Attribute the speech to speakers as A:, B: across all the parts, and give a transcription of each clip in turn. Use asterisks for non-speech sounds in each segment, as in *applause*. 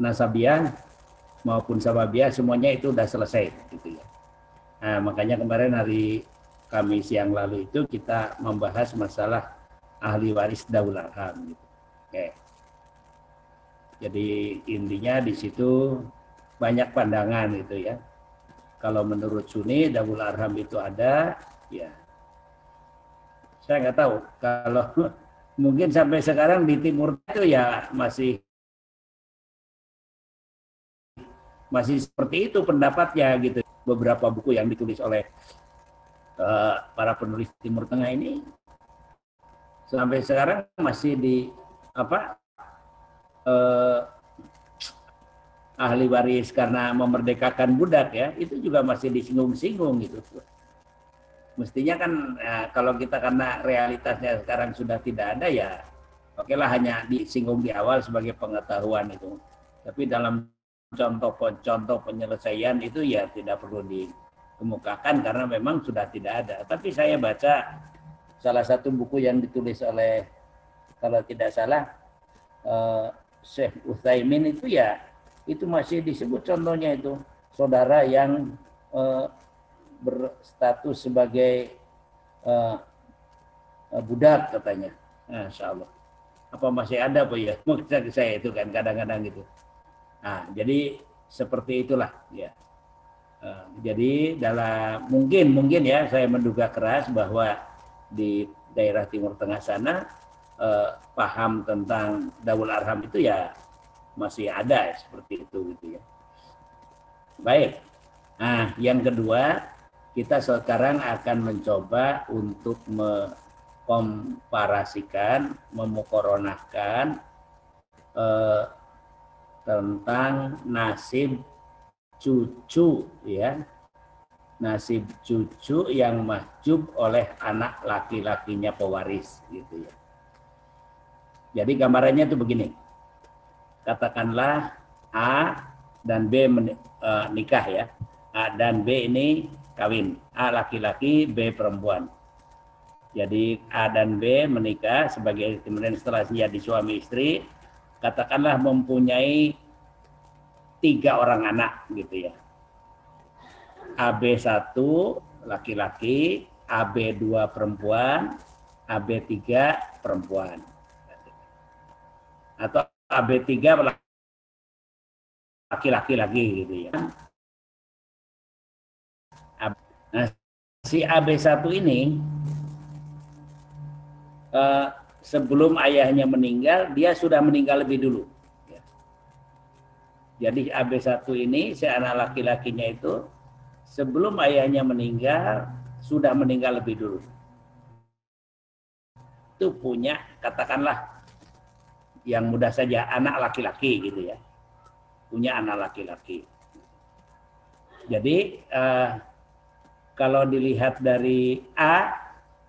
A: nasabiah maupun sababiah semuanya itu sudah selesai gitu ya. Nah, makanya kemarin hari Kamis yang lalu itu kita membahas masalah ahli waris daul arham gitu. Oke. Jadi intinya di situ banyak pandangan gitu ya. Kalau menurut Sunni daul arham itu ada, ya. Saya nggak tahu kalau *laughs* mungkin sampai sekarang di timur itu ya masih masih seperti itu pendapatnya gitu. Beberapa buku yang ditulis oleh uh, para penulis Timur Tengah ini sampai sekarang masih di apa uh, ahli waris karena memerdekakan budak ya. Itu juga masih disinggung-singgung gitu. Mestinya kan ya, kalau kita karena realitasnya sekarang sudah tidak ada ya oke lah hanya disinggung di awal sebagai pengetahuan itu tapi dalam contoh-contoh penyelesaian itu ya tidak perlu dikemukakan karena memang sudah tidak ada. Tapi saya baca salah satu buku yang ditulis oleh kalau tidak salah uh, Syekh Utsaimin itu ya itu masih disebut contohnya itu saudara yang uh, berstatus sebagai uh, budak katanya. Masya Allah. Apa masih ada apa ya? *laughs* Maksud saya itu kan kadang-kadang gitu. Nah, jadi seperti itulah ya. Uh, jadi dalam mungkin mungkin ya saya menduga keras bahwa di daerah Timur Tengah sana uh, paham tentang Daul Arham itu ya masih ada ya, seperti itu gitu ya. Baik. Nah, yang kedua kita sekarang akan mencoba untuk mengkomparasikan, memukoronahkan eh, tentang nasib cucu ya nasib cucu yang mahjub oleh anak laki-lakinya pewaris gitu ya. Jadi gambarannya itu begini. Katakanlah A dan B menikah ya. A dan B ini kawin. A laki-laki, B perempuan. Jadi A dan B menikah sebagai kemudian setelah menjadi suami istri, katakanlah mempunyai tiga orang anak gitu ya. AB1 laki-laki, AB2 perempuan, AB3 perempuan. Atau AB3 laki-laki lagi gitu ya. Nah, si AB1 ini uh, sebelum ayahnya meninggal, dia sudah meninggal lebih dulu. Jadi AB1 ini, si anak laki-lakinya itu, sebelum ayahnya meninggal, sudah meninggal lebih dulu. Itu punya, katakanlah, yang mudah saja, anak laki-laki gitu ya. Punya anak laki-laki. Jadi, eh, kalau dilihat dari A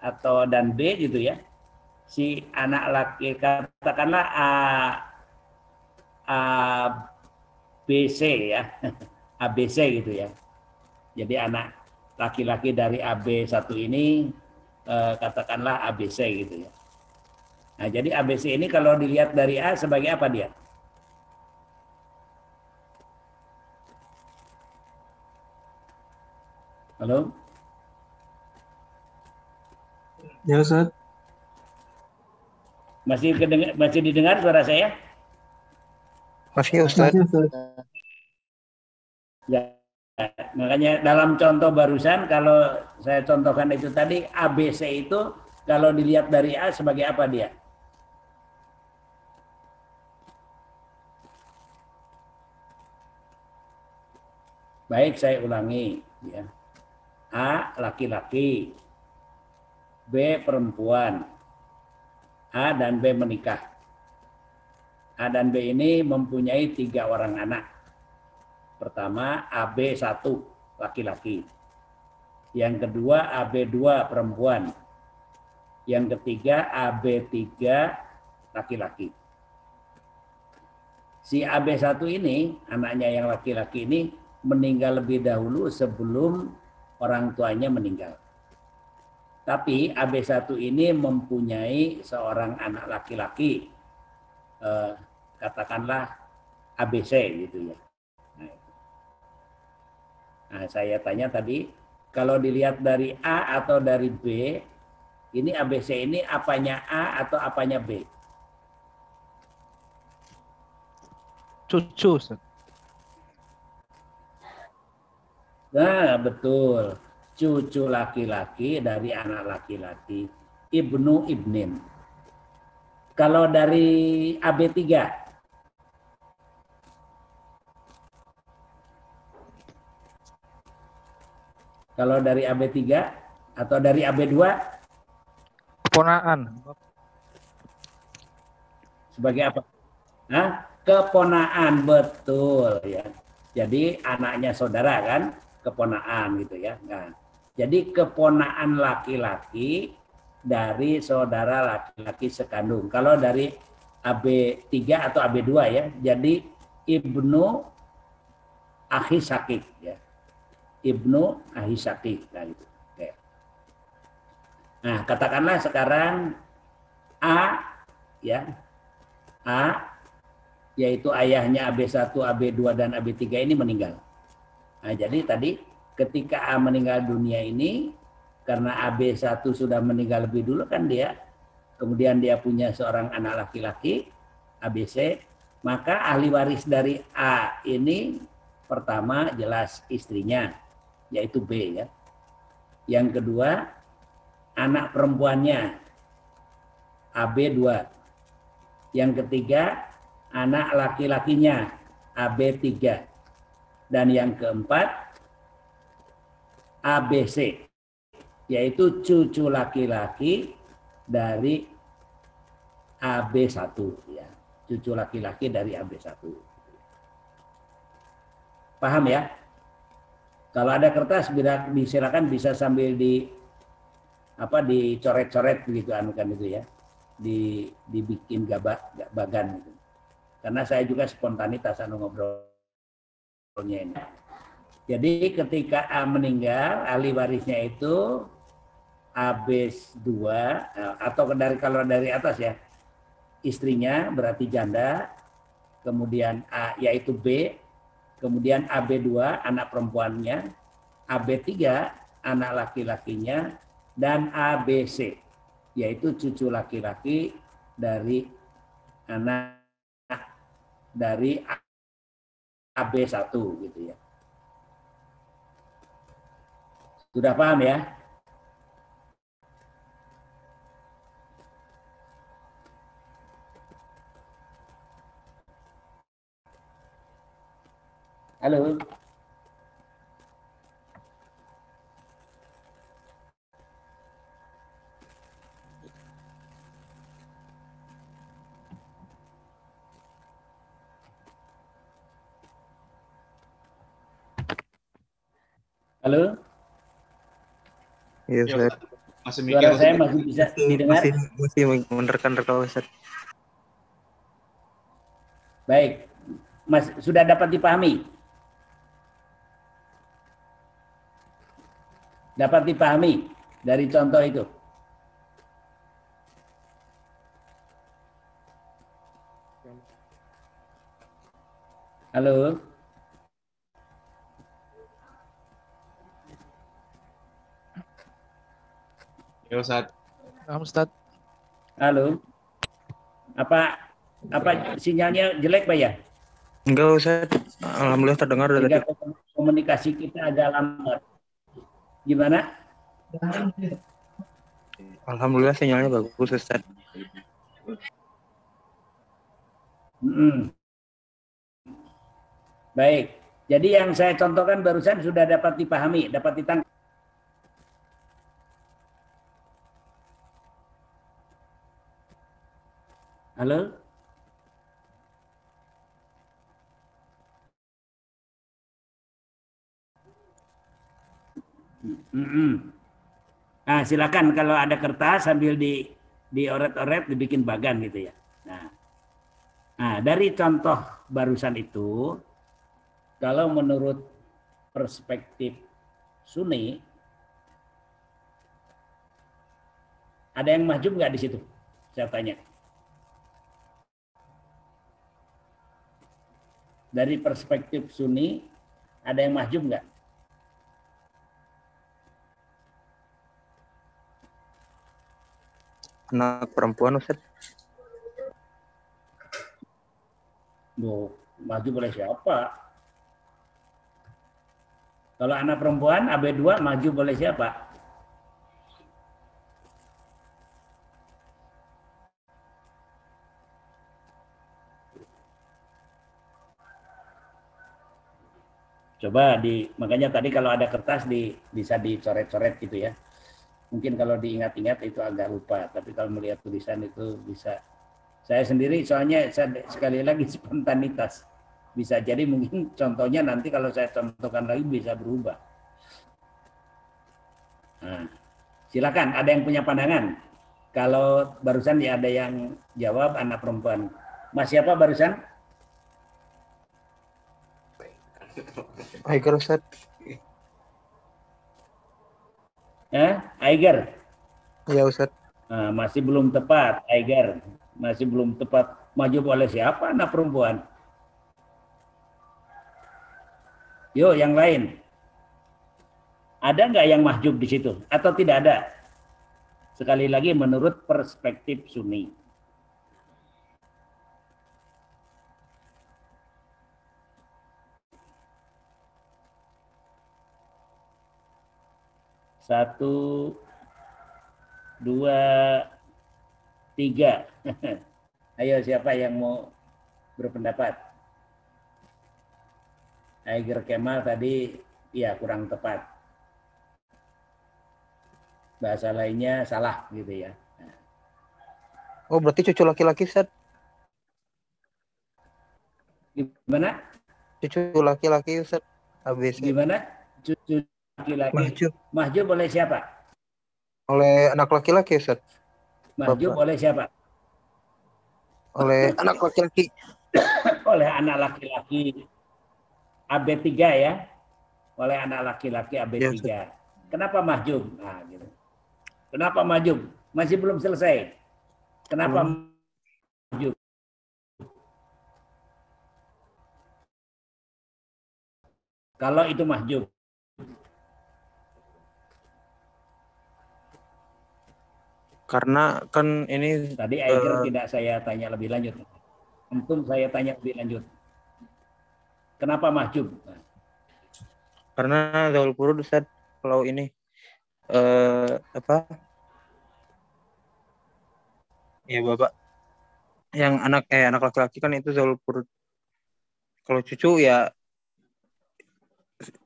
A: atau dan B gitu ya, si anak laki katakanlah A, A BC ya. *laughs* ABC gitu ya. Jadi anak laki-laki dari AB1 ini eh, katakanlah ABC gitu ya. Nah jadi ABC ini kalau dilihat dari A sebagai apa dia? Halo?
B: Ya Ustaz
A: masih kedengar, masih didengar suara saya?
B: Masih Ustaz.
A: Ya, makanya dalam contoh barusan kalau saya contohkan itu tadi ABC itu kalau dilihat dari A sebagai apa dia? Baik, saya ulangi ya. A laki-laki, B perempuan, A dan B menikah. A dan B ini mempunyai tiga orang anak. Pertama AB satu laki-laki. Yang kedua AB dua perempuan. Yang ketiga AB tiga laki-laki. Si AB satu ini, anaknya yang laki-laki ini meninggal lebih dahulu sebelum orang tuanya meninggal. Tapi AB1 ini mempunyai seorang anak laki-laki, eh, katakanlah ABC gitu ya. Nah, nah, saya tanya tadi, kalau dilihat dari A atau dari B, ini ABC ini apanya A atau apanya B?
C: Cucu.
A: Nah, betul. Cucu laki-laki dari anak laki-laki. Ibnu Ibnin. Kalau dari AB3, kalau dari AB3 atau dari AB2
C: Keponaan.
A: sebagai apa? Hah? Keponaan betul ya. Jadi anaknya saudara kan, keponaan gitu ya. Nah, jadi keponaan laki-laki dari saudara laki-laki sekandung. Kalau dari AB3 atau AB2 ya, jadi ibnu akhi sakik ya. Ibnu akhi sakik nah gitu. Oke. Nah, katakanlah sekarang A ya. A yaitu ayahnya AB1, AB2 dan AB3 ini meninggal. Nah, jadi tadi ketika A meninggal dunia ini karena AB1 sudah meninggal lebih dulu kan dia kemudian dia punya seorang anak laki-laki ABC maka ahli waris dari A ini pertama jelas istrinya yaitu B ya. Yang kedua anak perempuannya AB2. Yang ketiga anak laki-lakinya AB3. Dan yang keempat ABC yaitu cucu laki-laki dari AB1 ya. Cucu laki-laki dari AB1. Paham ya? Kalau ada kertas silakan bisa sambil di apa dicoret-coret begitu anu kan itu ya. Di dibikin gabak bagan gitu. Karena saya juga spontanitas anu ngobrolnya ini. Jadi ketika A meninggal, ahli warisnya itu AB2 atau dari kalau dari atas ya. Istrinya berarti janda, kemudian A yaitu B, kemudian AB2 anak perempuannya, AB3 anak laki-lakinya dan ABC yaitu cucu laki-laki dari anak dari AB1 gitu ya. Sudah paham ya? Halo. Halo.
B: Iya, Ustaz.
D: Masih mikir.
A: Suara saya masih bisa
B: Masih,
A: didengar?
B: masih, masih menerka-nerka, Ustaz.
A: Baik. Mas sudah dapat dipahami? Dapat dipahami dari contoh itu? Halo?
D: Ya Ustaz.
C: Paham, Ustaz?
A: Halo? Apa apa sinyalnya jelek Pak ya?
B: Enggak, Ustaz. Alhamdulillah terdengar dari tadi.
A: komunikasi kita agak lambat. Gimana?
B: Alhamdulillah sinyalnya bagus, Ustaz.
A: Mm-mm. Baik. Jadi yang saya contohkan barusan sudah dapat dipahami, dapat ditangkap. Halo? Mm-mm. Nah, silakan kalau ada kertas sambil di dioret-oret dibikin bagan gitu ya. Nah, Nah, dari contoh barusan itu, kalau menurut perspektif Sunni, ada yang maju nggak di situ? Saya tanya. Dari perspektif Sunni ada yang mahjub nggak?
B: Anak perempuan Ustaz.
A: Loh, mahjub oleh siapa? Kalau anak perempuan AB2 mahjub oleh siapa? Coba di makanya tadi kalau ada kertas di bisa dicoret-coret gitu ya. Mungkin kalau diingat-ingat itu agak lupa, tapi kalau melihat tulisan itu bisa. Saya sendiri soalnya saya, sekali lagi *laughs* spontanitas. Bisa jadi mungkin *laughs* contohnya nanti kalau saya contohkan lagi bisa berubah. Nah, silakan ada yang punya pandangan. Kalau barusan ya ada yang jawab anak perempuan. Mas siapa barusan?
B: Aiger Ustaz.
A: Eh, Aiger.
B: Iya Ustaz.
A: Nah, masih belum tepat, Aiger. Masih belum tepat. Maju oleh siapa anak perempuan? Yuk, yang lain. Ada nggak yang mahjub di situ? Atau tidak ada? Sekali lagi menurut perspektif Sunni. Satu, dua, tiga. *laughs* Ayo siapa yang mau berpendapat? Aiger Kemal tadi ya kurang tepat. Bahasa lainnya salah gitu ya.
B: Oh berarti cucu laki-laki Ustaz.
A: Gimana?
B: Cucu laki-laki Ustaz. ABC.
A: Gimana? Cucu laki-laki.
B: Mahjub
A: Mahjub oleh siapa?
B: oleh anak laki-laki Ustaz.
A: Mahjub
B: Bapak.
A: oleh siapa?
B: Oleh anak laki-laki. *coughs*
A: Oleh anak laki-laki AB3 ya. Oleh anak laki-laki AB3. Kenapa mahjub? Nah, gitu. Kenapa mahjub? Masih belum selesai. Kenapa mahjub? Kalau itu mahjub.
B: Karena kan ini
A: Tadi Aiger
B: Eh.
A: tidak saya tanya lebih lanjut. Untung saya tanya lebih lanjut. Kenapa mahjub?
B: Karena Zaul Furud Ustaz kalau ini eh apa? Ya Bapak. Yang anak eh anak laki-laki kan itu Zaul Furud. Kalau cucu ya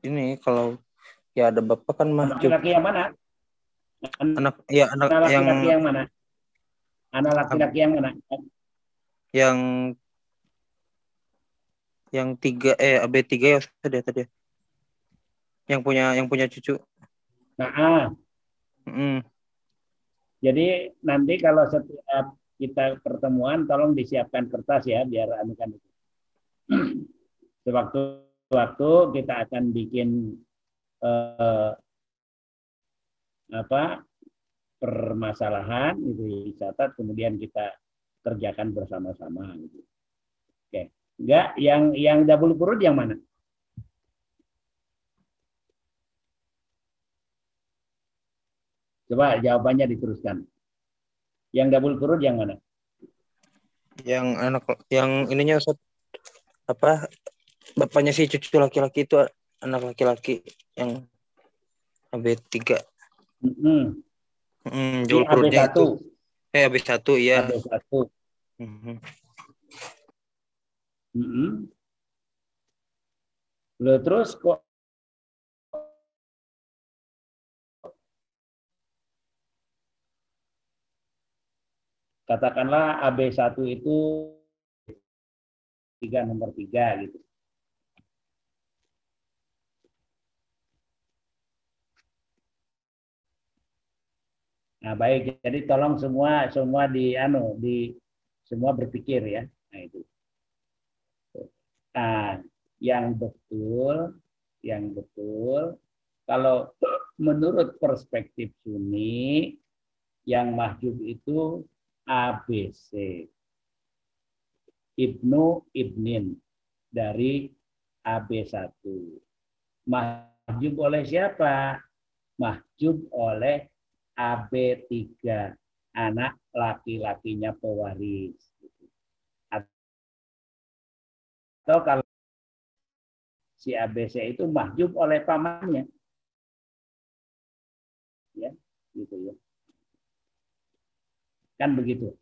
B: ini kalau ya ada Bapak kan
A: anak
B: mahjub.
A: laki-laki yang mana? Anak
B: Anak ya anak yang
A: laki-laki yang mana? Anak laki-laki yang mana?
B: yang yang tiga eh AB tiga ya ya tadi. ya. Yang punya yang punya cucu.
A: Nah, ah,
B: Mm.
A: jadi nanti kalau setiap kita pertemuan, tolong disiapkan kertas ya, biar itu. *clears throat* Sewaktu-waktu kita akan bikin eh, apa permasalahan itu dicatat kemudian kita kerjakan bersama-sama gitu. Oke. Enggak yang yang double kurut yang mana? Coba jawabannya diteruskan. Yang double kurut yang mana?
B: Yang anak yang ininya Ustaz apa bapaknya si cucu laki-laki itu anak laki-laki yang AB3
A: Mm
B: -hmm. Jual perutnya itu. Eh, habis satu ya.
A: Habis
B: satu.
A: Mm -hmm. Loh, terus kok katakanlah AB1 itu tiga nomor tiga gitu. Nah, baik. Jadi tolong semua semua di anu di semua berpikir ya. Nah, itu. Nah, yang betul, yang betul, kalau menurut perspektif Sunni, yang mahjub itu ABC. Ibnu Ibnin. dari AB1. Mahjub oleh siapa? Mahjub oleh AB3, anak laki-lakinya pewaris. Atau kalau si ABC itu mahjub oleh pamannya. Ya, gitu ya. Kan begitu.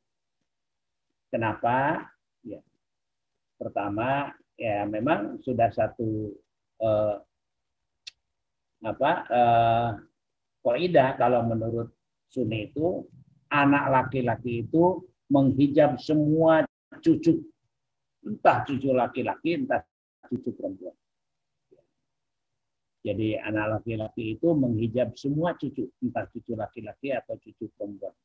A: Kenapa? Ya. Pertama, ya memang sudah satu eh, apa eh, kaidah kalau menurut Sunni itu anak laki-laki itu menghijab semua cucu entah cucu laki-laki entah cucu perempuan. Jadi anak laki-laki itu menghijab semua cucu, entah cucu laki-laki atau cucu perempuan.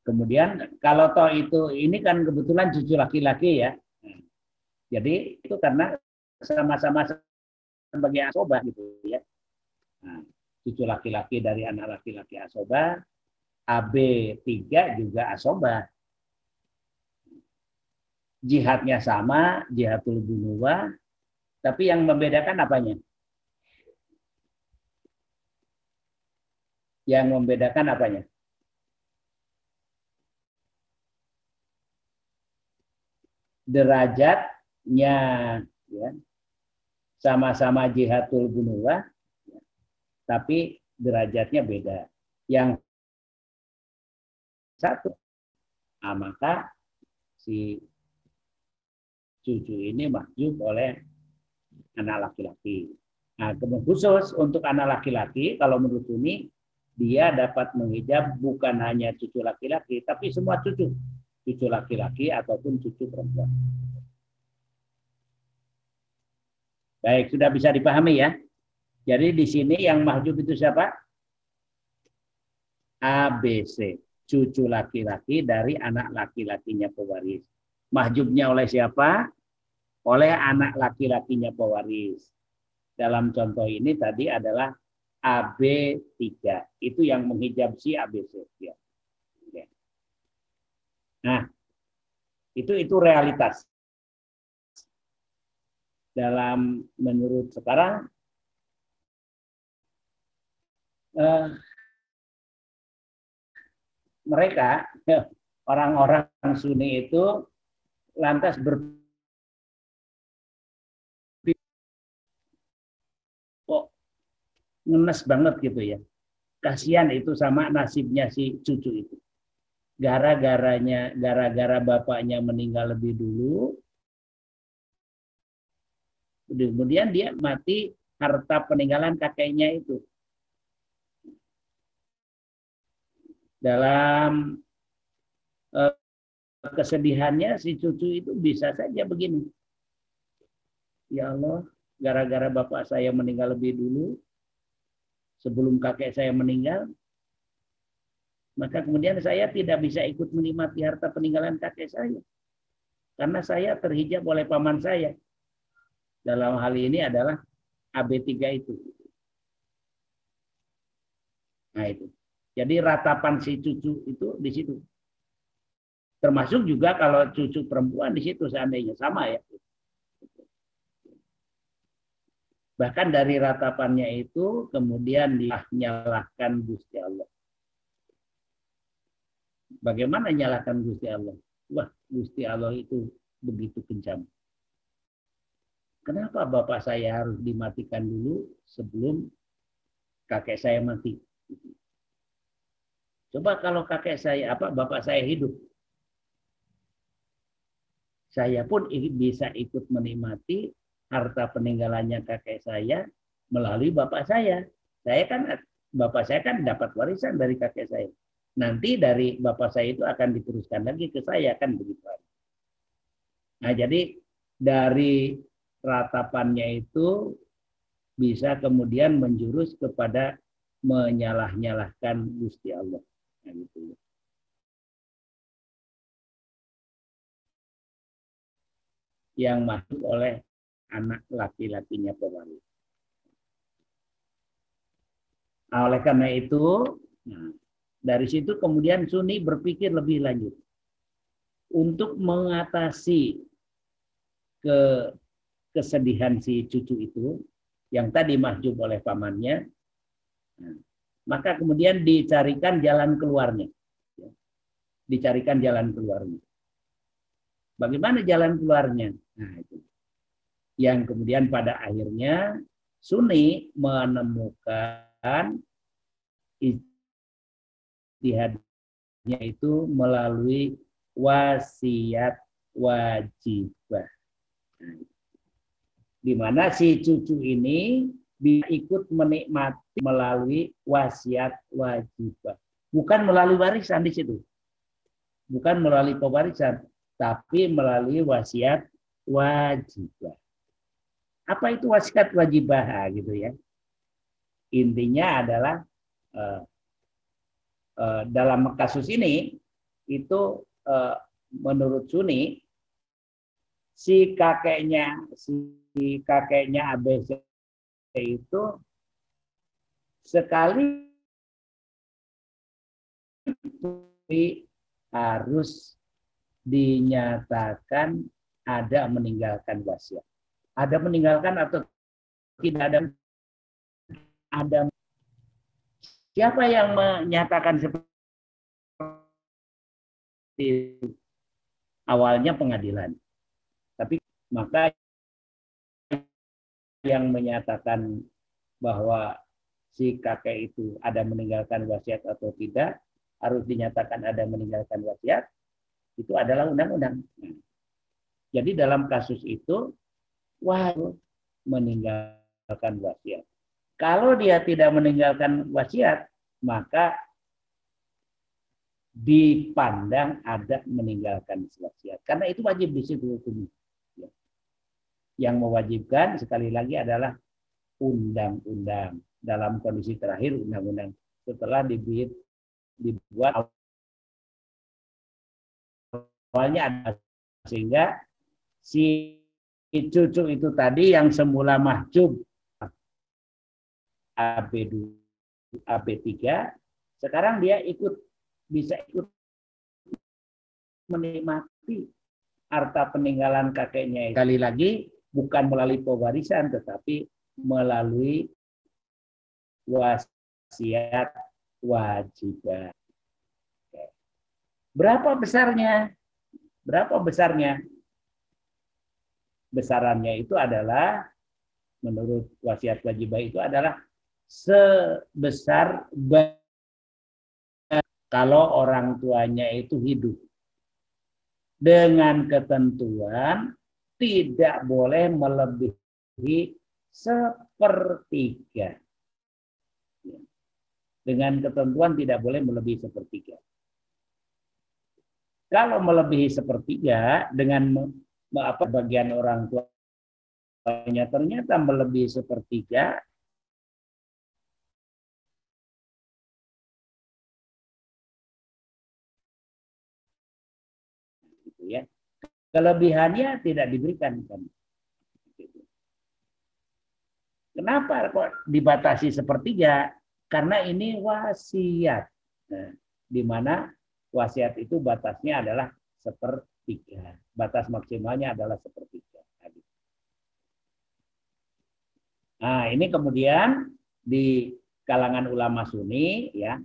A: Kemudian kalau toh itu ini kan kebetulan cucu laki-laki ya. Jadi itu karena sama-sama sebagai asoba gitu ya. Nah, cucu laki-laki dari anak laki-laki asoba, AB3 juga asoba. Jihadnya sama, jihadul bunuwa, tapi yang membedakan apanya? Yang membedakan apanya? derajatnya ya sama-sama jihadul bunuwa tapi derajatnya beda. Yang satu nah, maka si cucu ini mahjub oleh anak laki-laki. Nah khusus untuk anak laki-laki kalau menurut ini dia dapat menghijab bukan hanya cucu laki-laki tapi semua cucu. Cucu laki-laki ataupun cucu perempuan. Baik, sudah bisa dipahami ya. Jadi di sini yang mahjub itu siapa? ABC, cucu laki-laki dari anak laki-lakinya pewaris. Mahjubnya oleh siapa? Oleh anak laki-lakinya pewaris. Dalam contoh ini tadi adalah AB3. Itu yang menghijab si ABC. Ya. Nah, itu itu realitas. Dalam menurut sekarang eh, mereka *laughs* orang-orang Sunni itu lantas ber kok ngenes banget gitu ya. Kasihan itu sama nasibnya si cucu itu gara-garanya gara-gara bapaknya meninggal lebih dulu kemudian dia mati harta peninggalan kakeknya itu dalam eh, kesedihannya si cucu itu bisa saja begini ya Allah gara-gara bapak saya meninggal lebih dulu sebelum kakek saya meninggal maka kemudian saya tidak bisa ikut menikmati harta peninggalan kakek saya. Karena saya terhijab oleh paman saya. Dalam hal ini adalah AB3 itu. Nah itu. Jadi ratapan si cucu itu di situ. Termasuk juga kalau cucu perempuan di situ seandainya sama ya. Bahkan dari ratapannya itu kemudian dinyalahkan Gusti Allah. Bagaimana nyalakan Gusti Allah? Wah, Gusti Allah itu begitu kencang. Kenapa bapak saya harus dimatikan dulu sebelum kakek saya mati? Coba kalau kakek saya apa bapak saya hidup, saya pun bisa ikut menikmati harta peninggalannya kakek saya melalui bapak saya. Saya kan bapak saya kan dapat warisan dari kakek saya nanti dari bapak saya itu akan diteruskan lagi ke saya kan begitu. Nah jadi dari ratapannya itu bisa kemudian menjurus kepada menyalah-nyalahkan Gusti Allah. Nah, gitu. Yang masuk oleh anak laki-lakinya pewaris. Nah, oleh karena itu, nah, dari situ kemudian Sunni berpikir lebih lanjut. untuk mengatasi ke kesedihan si cucu itu yang tadi mahjub oleh pamannya, nah, maka kemudian dicarikan jalan keluarnya. Ya. Dicarikan jalan keluarnya. Bagaimana jalan keluarnya? Nah, itu. Yang kemudian pada akhirnya Sunni menemukan ijtihadnya itu melalui wasiat wajibah. Nah, di mana si cucu ini bisa ikut menikmati melalui wasiat wajibah. Bukan melalui warisan di situ. Bukan melalui pewarisan, tapi melalui wasiat wajibah. Apa itu wasiat wajibah gitu ya? Intinya adalah uh, uh, dalam kasus ini itu uh, menurut Sunni si kakeknya si kakeknya ABC itu sekali harus dinyatakan ada meninggalkan wasiat. Ada meninggalkan atau tidak ada ada siapa yang menyatakan seperti awalnya pengadilan. Maka yang menyatakan bahwa si kakek itu ada meninggalkan wasiat atau tidak harus dinyatakan ada meninggalkan wasiat itu adalah undang-undang. Jadi dalam kasus itu wajib meninggalkan wasiat. Kalau dia tidak meninggalkan wasiat, maka dipandang ada meninggalkan wasiat. Karena itu wajib di situ hukumnya. Ya. Yang mewajibkan sekali lagi adalah undang-undang. Dalam kondisi terakhir undang-undang setelah dibuat, dibuat awalnya ada sehingga si cucu itu tadi yang semula mahjub AB2 AB3 sekarang dia ikut bisa ikut menikmati harta peninggalan kakeknya. Kali lagi bukan melalui pewarisan tetapi melalui wasiat wajibah. Berapa besarnya? Berapa besarnya? Besarannya itu adalah menurut wasiat wajibah itu adalah sebesar kalau orang tuanya itu hidup. Dengan ketentuan tidak boleh melebihi sepertiga. Dengan ketentuan tidak boleh melebihi sepertiga. Kalau melebihi sepertiga dengan apa bagian orang tuanya ternyata melebihi sepertiga ya. Kelebihannya tidak diberikan kan. Kenapa kok dibatasi sepertiga? Karena ini wasiat. Nah, di mana wasiat itu batasnya adalah sepertiga. Batas maksimalnya adalah sepertiga. Nah, ini kemudian di kalangan ulama Sunni ya,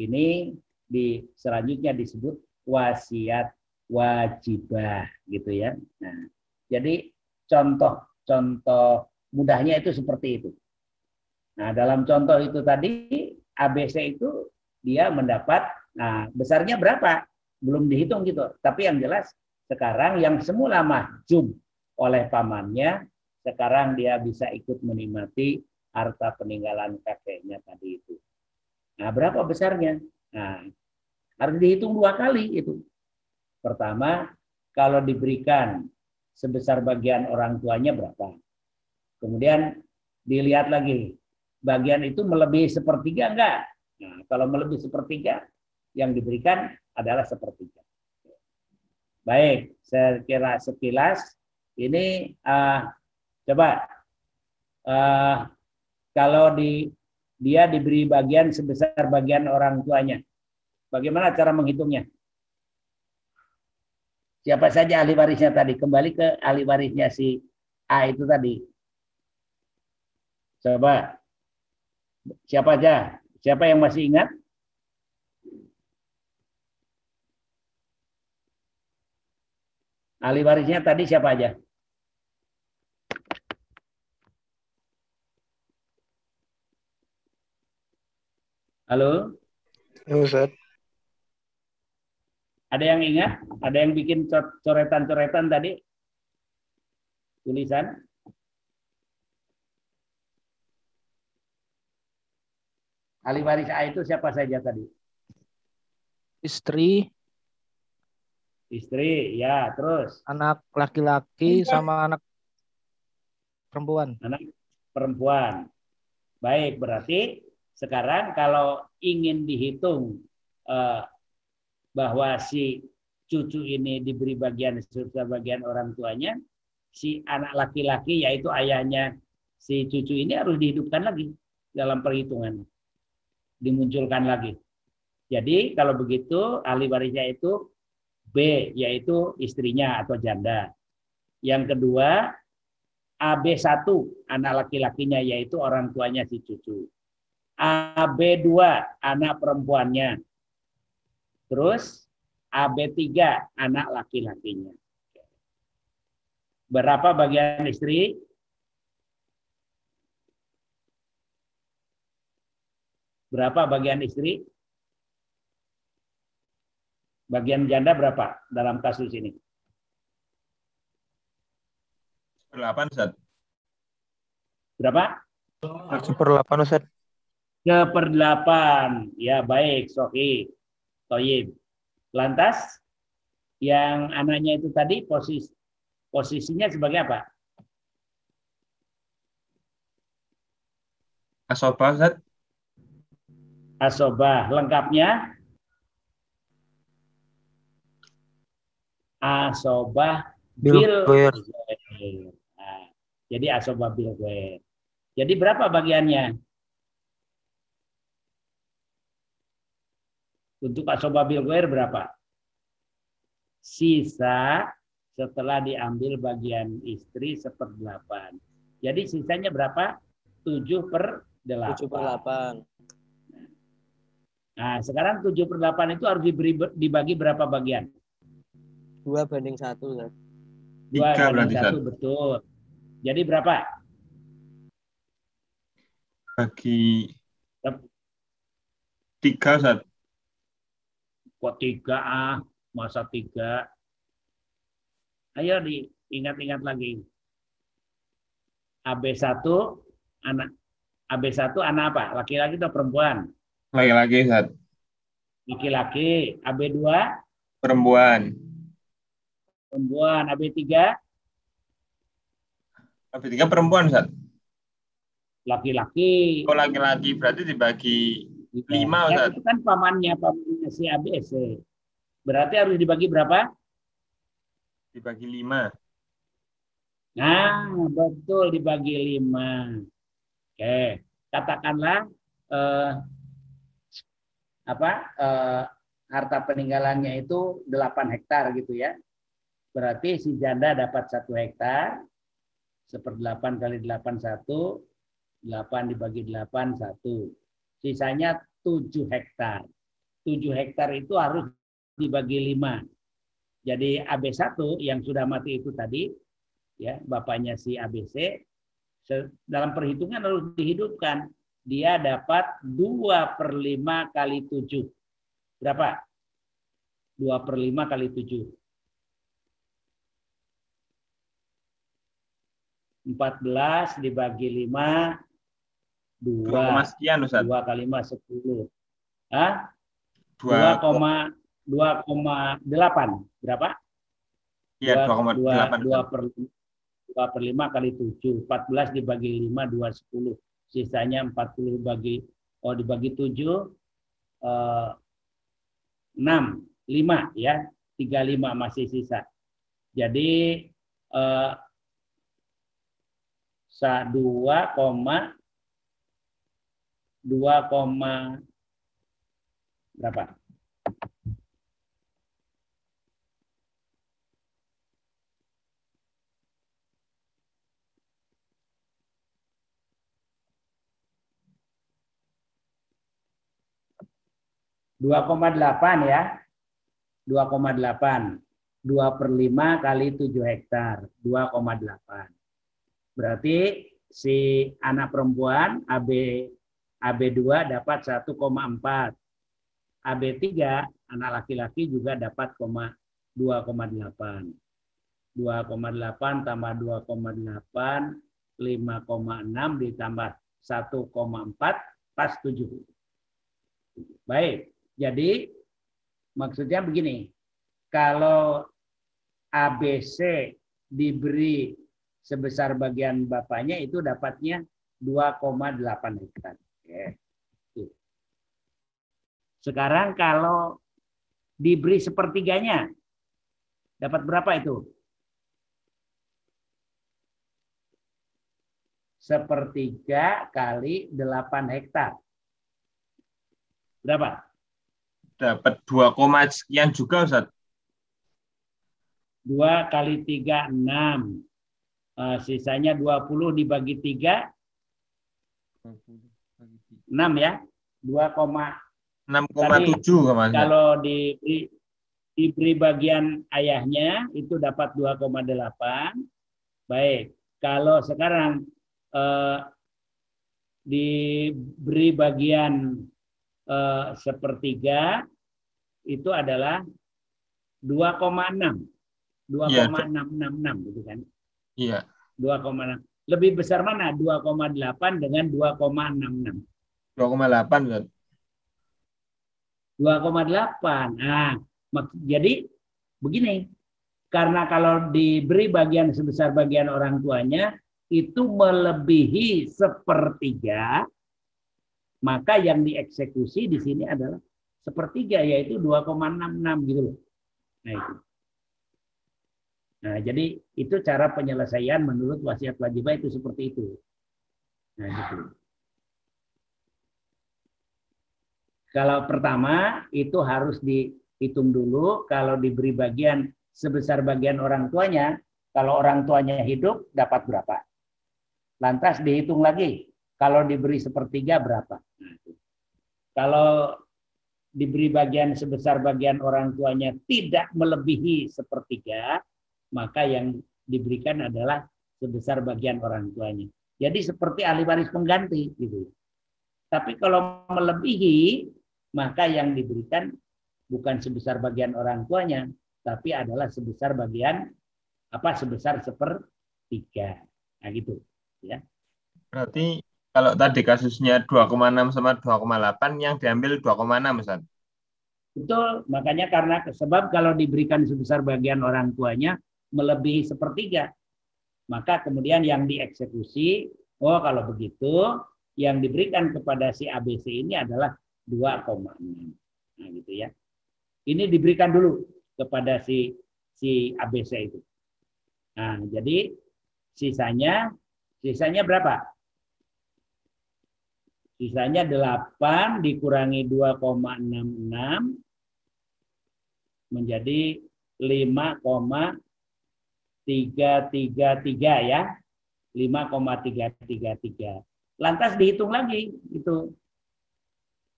A: ini di selanjutnya disebut wasiat wajibah gitu ya. Nah, jadi contoh-contoh mudahnya itu seperti itu. Nah, dalam contoh itu tadi ABC itu dia mendapat nah besarnya berapa? Belum dihitung gitu. Tapi yang jelas sekarang yang semula mahjub oleh pamannya sekarang dia bisa ikut menikmati harta peninggalan kakeknya tadi itu. Nah, berapa besarnya? Nah, harus dihitung dua kali itu. Pertama, kalau diberikan sebesar bagian orang tuanya berapa. Kemudian dilihat lagi, bagian itu melebihi sepertiga enggak? Nah, kalau melebihi sepertiga, yang diberikan adalah sepertiga. Baik, saya kira sekilas ini uh, coba uh, kalau di dia diberi bagian sebesar bagian orang tuanya, bagaimana cara menghitungnya? Siapa saja ahli warisnya tadi? Kembali ke ahli warisnya si A itu tadi. Coba. Siapa aja? Siapa yang masih ingat? Ahli warisnya tadi siapa aja? Halo?
B: Ya Ustaz.
A: Ada yang ingat? Ada yang bikin co- coretan-coretan tadi? Tulisan? Ahli waris A itu siapa saja tadi?
C: Istri,
A: Istri, ya. Terus
C: anak laki-laki sama anak perempuan.
A: anak perempuan. Baik, berarti sekarang kalau ingin dihitung eh, bahwa si cucu ini diberi bagian serta bagian orang tuanya, si anak laki-laki yaitu ayahnya si cucu ini harus dihidupkan lagi dalam perhitungan. Dimunculkan lagi. Jadi kalau begitu ahli warisnya itu B yaitu istrinya atau janda. Yang kedua AB1 anak laki-lakinya yaitu orang tuanya si cucu. AB2 anak perempuannya. Terus AB3 anak laki-lakinya. Berapa bagian istri? Berapa bagian istri? Bagian janda berapa dalam kasus ini?
D: 8 Ustaz.
A: Berapa?
B: Seperlapan Ustaz.
A: Seperdelapan. Ya baik, Sohi. Toyib. Lantas yang anaknya itu tadi posis posisinya sebagai apa?
D: Asobah Ustaz.
A: Asobah. Lengkapnya asobah
B: Bil.
A: Nah, jadi asobah bil ghair. Jadi berapa bagiannya? Untuk asobah bil ghair berapa? Sisa setelah diambil bagian istri seperdelapan. Jadi sisanya berapa? 7 per 8.
E: 7 per 8.
A: Nah, sekarang 7 per 8 itu harus diberi, dibagi berapa bagian?
E: 2 banding 1. Ustaz.
A: Dua
D: Tiga
A: banding
D: berarti Ustaz.
A: satu, betul. Jadi berapa?
D: Bagi
A: Yap.
D: tiga Ustaz.
A: Kok tiga ah? Masa tiga? Ayo diingat-ingat lagi. AB1 anak AB1 anak apa? Laki-laki atau perempuan?
D: Laki-laki Ustaz.
A: Laki-laki. AB2
D: Perempuan.
A: perempuan. AB3
D: Habis tiga perempuan Ustaz.
A: laki-laki.
D: Oh laki-laki berarti dibagi lima
A: Ya, itu kan pamannya, pamannya si ABC. Berarti harus dibagi berapa?
D: Dibagi lima.
A: Nah, betul dibagi lima. Oke, katakanlah eh, apa eh, harta peninggalannya itu 8 hektar gitu ya. Berarti si janda dapat satu hektar, seperdelapan kali delapan satu, delapan dibagi delapan satu. Sisanya 7 hektar. 7 hektar itu harus dibagi lima. Jadi AB1 yang sudah mati itu tadi, ya bapaknya si ABC, dalam perhitungan harus dihidupkan. Dia dapat 2 per 5 kali 7. Berapa? 2 per 5 kali 7. 14 dibagi 5,
D: Dua koma
A: 2.
D: sekian Ustaz.
A: 2 kali 5, 10. Hah? 2,8 berapa?
D: Iya, 2,8.
A: 2 per 2 per 5 kali 7, 14 dibagi 5 2 10. Sisanya 40 bagi oh dibagi 7 eh, 6 5 ya. 35 masih sisa. Jadi eh 2, 2, berapa? Dua koma delapan ya, dua koma delapan, dua per lima kali tujuh hektar, dua koma delapan. Berarti si anak perempuan AB AB2 dapat 1,4 AB3 anak laki-laki juga dapat 2,8. 2,8 tambah 2,8 5,6 ditambah 1,4 pas 7. Baik, jadi maksudnya begini, kalau ABC diberi sebesar bagian bapaknya itu dapatnya 2,8 hektar. Oke. Sekarang kalau diberi sepertiganya, dapat berapa itu? Sepertiga kali 8 hektar. Berapa?
D: Dapat 2, sekian juga Ustaz.
A: 2 kali 3, 6. Uh, sisanya 20 dibagi 3. 6 ya. 2,
D: 6,7
A: Kalau diberi, diberi bagian ayahnya itu dapat 2,8. Baik. Kalau sekarang eh, diberi bagian eh, sepertiga itu adalah 2,6. 2,666 gitu kan.
D: Iya.
A: 2,6. Lebih besar mana 2,8 dengan 2,66?
D: 2,8 kan.
A: 2,8. Nah, jadi begini, karena kalau diberi bagian sebesar bagian orang tuanya itu melebihi sepertiga, maka yang dieksekusi di sini adalah sepertiga yaitu 2,66 gitu loh. Nah itu. Nah, jadi itu cara penyelesaian menurut wasiat wajibah itu seperti itu. Nah, gitu. Kalau pertama itu harus dihitung dulu kalau diberi bagian sebesar bagian orang tuanya, kalau orang tuanya hidup dapat berapa? Lantas dihitung lagi kalau diberi sepertiga berapa? Kalau diberi bagian sebesar bagian orang tuanya tidak melebihi sepertiga, maka yang diberikan adalah sebesar bagian orang tuanya. Jadi seperti ahli waris pengganti gitu. Tapi kalau melebihi maka yang diberikan bukan sebesar bagian orang tuanya, tapi adalah sebesar bagian apa sebesar sepertiga. Nah gitu, ya.
D: Berarti kalau tadi kasusnya 2,6 sama 2,8 yang diambil 2,6 Ustaz.
A: Betul, makanya karena sebab kalau diberikan sebesar bagian orang tuanya melebihi sepertiga, maka kemudian yang dieksekusi, oh kalau begitu yang diberikan kepada si ABC ini adalah 2,6. Nah, gitu ya. Ini diberikan dulu kepada si si ABC itu. Nah, jadi sisanya sisanya berapa? Sisanya 8 dikurangi 2,66 menjadi 5,333 ya. 5,333. Lantas dihitung lagi itu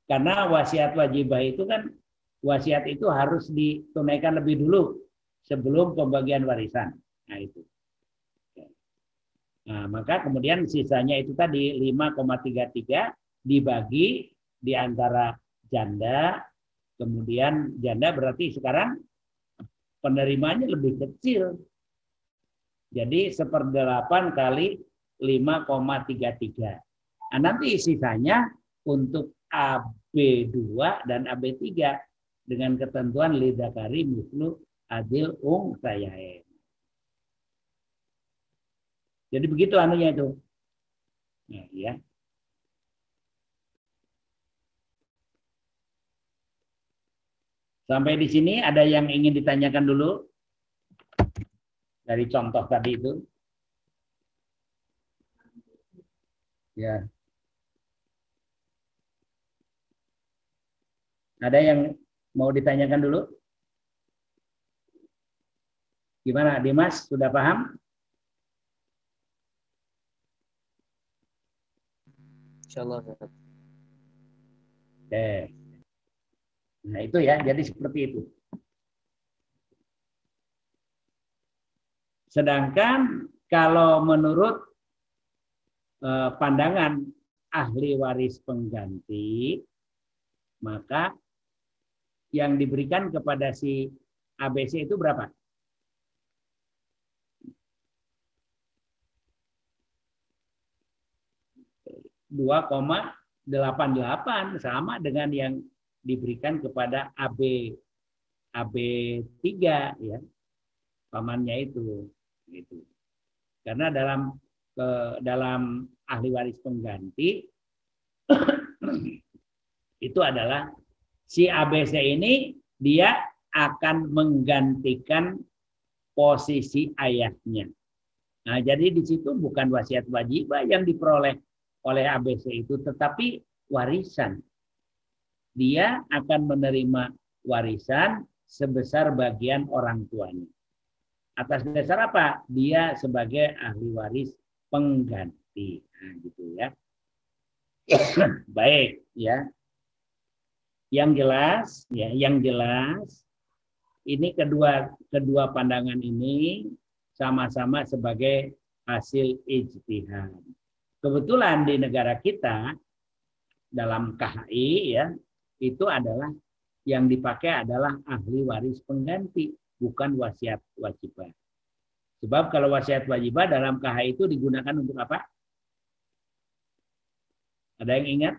A: karena wasiat wajibah itu kan wasiat itu harus ditunaikan lebih dulu sebelum pembagian warisan. Nah itu. Nah, maka kemudian sisanya itu tadi 5,33 dibagi di antara janda, kemudian janda berarti sekarang penerimanya lebih kecil. Jadi seperdelapan kali 5,33. Nah, nanti sisanya untuk AB2 dan AB3 dengan ketentuan lidakari mislu adil ung sayain. Jadi begitu anunya itu. Nah, ya. Sampai di sini ada yang ingin ditanyakan dulu dari contoh tadi itu. Ya. Ada yang mau ditanyakan dulu? Gimana, Dimas? Sudah paham?
E: Insyaallah.
A: Oke. Nah, itu ya, jadi seperti itu. Sedangkan kalau menurut eh, pandangan ahli waris pengganti, maka yang diberikan kepada si ABC itu berapa? dua koma delapan delapan sama dengan yang diberikan kepada AB AB 3 ya pamannya itu gitu. Karena dalam ke dalam ahli waris pengganti *coughs* itu adalah si ABC ini dia akan menggantikan posisi ayahnya. Nah, jadi di situ bukan wasiat wajib yang diperoleh oleh ABC itu, tetapi warisan. Dia akan menerima warisan sebesar bagian orang tuanya. Atas dasar apa? Dia sebagai ahli waris pengganti. Nah, gitu ya. *coughs* Baik, ya. Yang jelas, ya, yang jelas ini kedua kedua pandangan ini sama-sama sebagai hasil ijtihad. Kebetulan di negara kita dalam KHI ya itu adalah yang dipakai adalah ahli waris pengganti, bukan wasiat wajibah. Sebab kalau wasiat wajibah dalam KHI itu digunakan untuk apa? Ada yang ingat?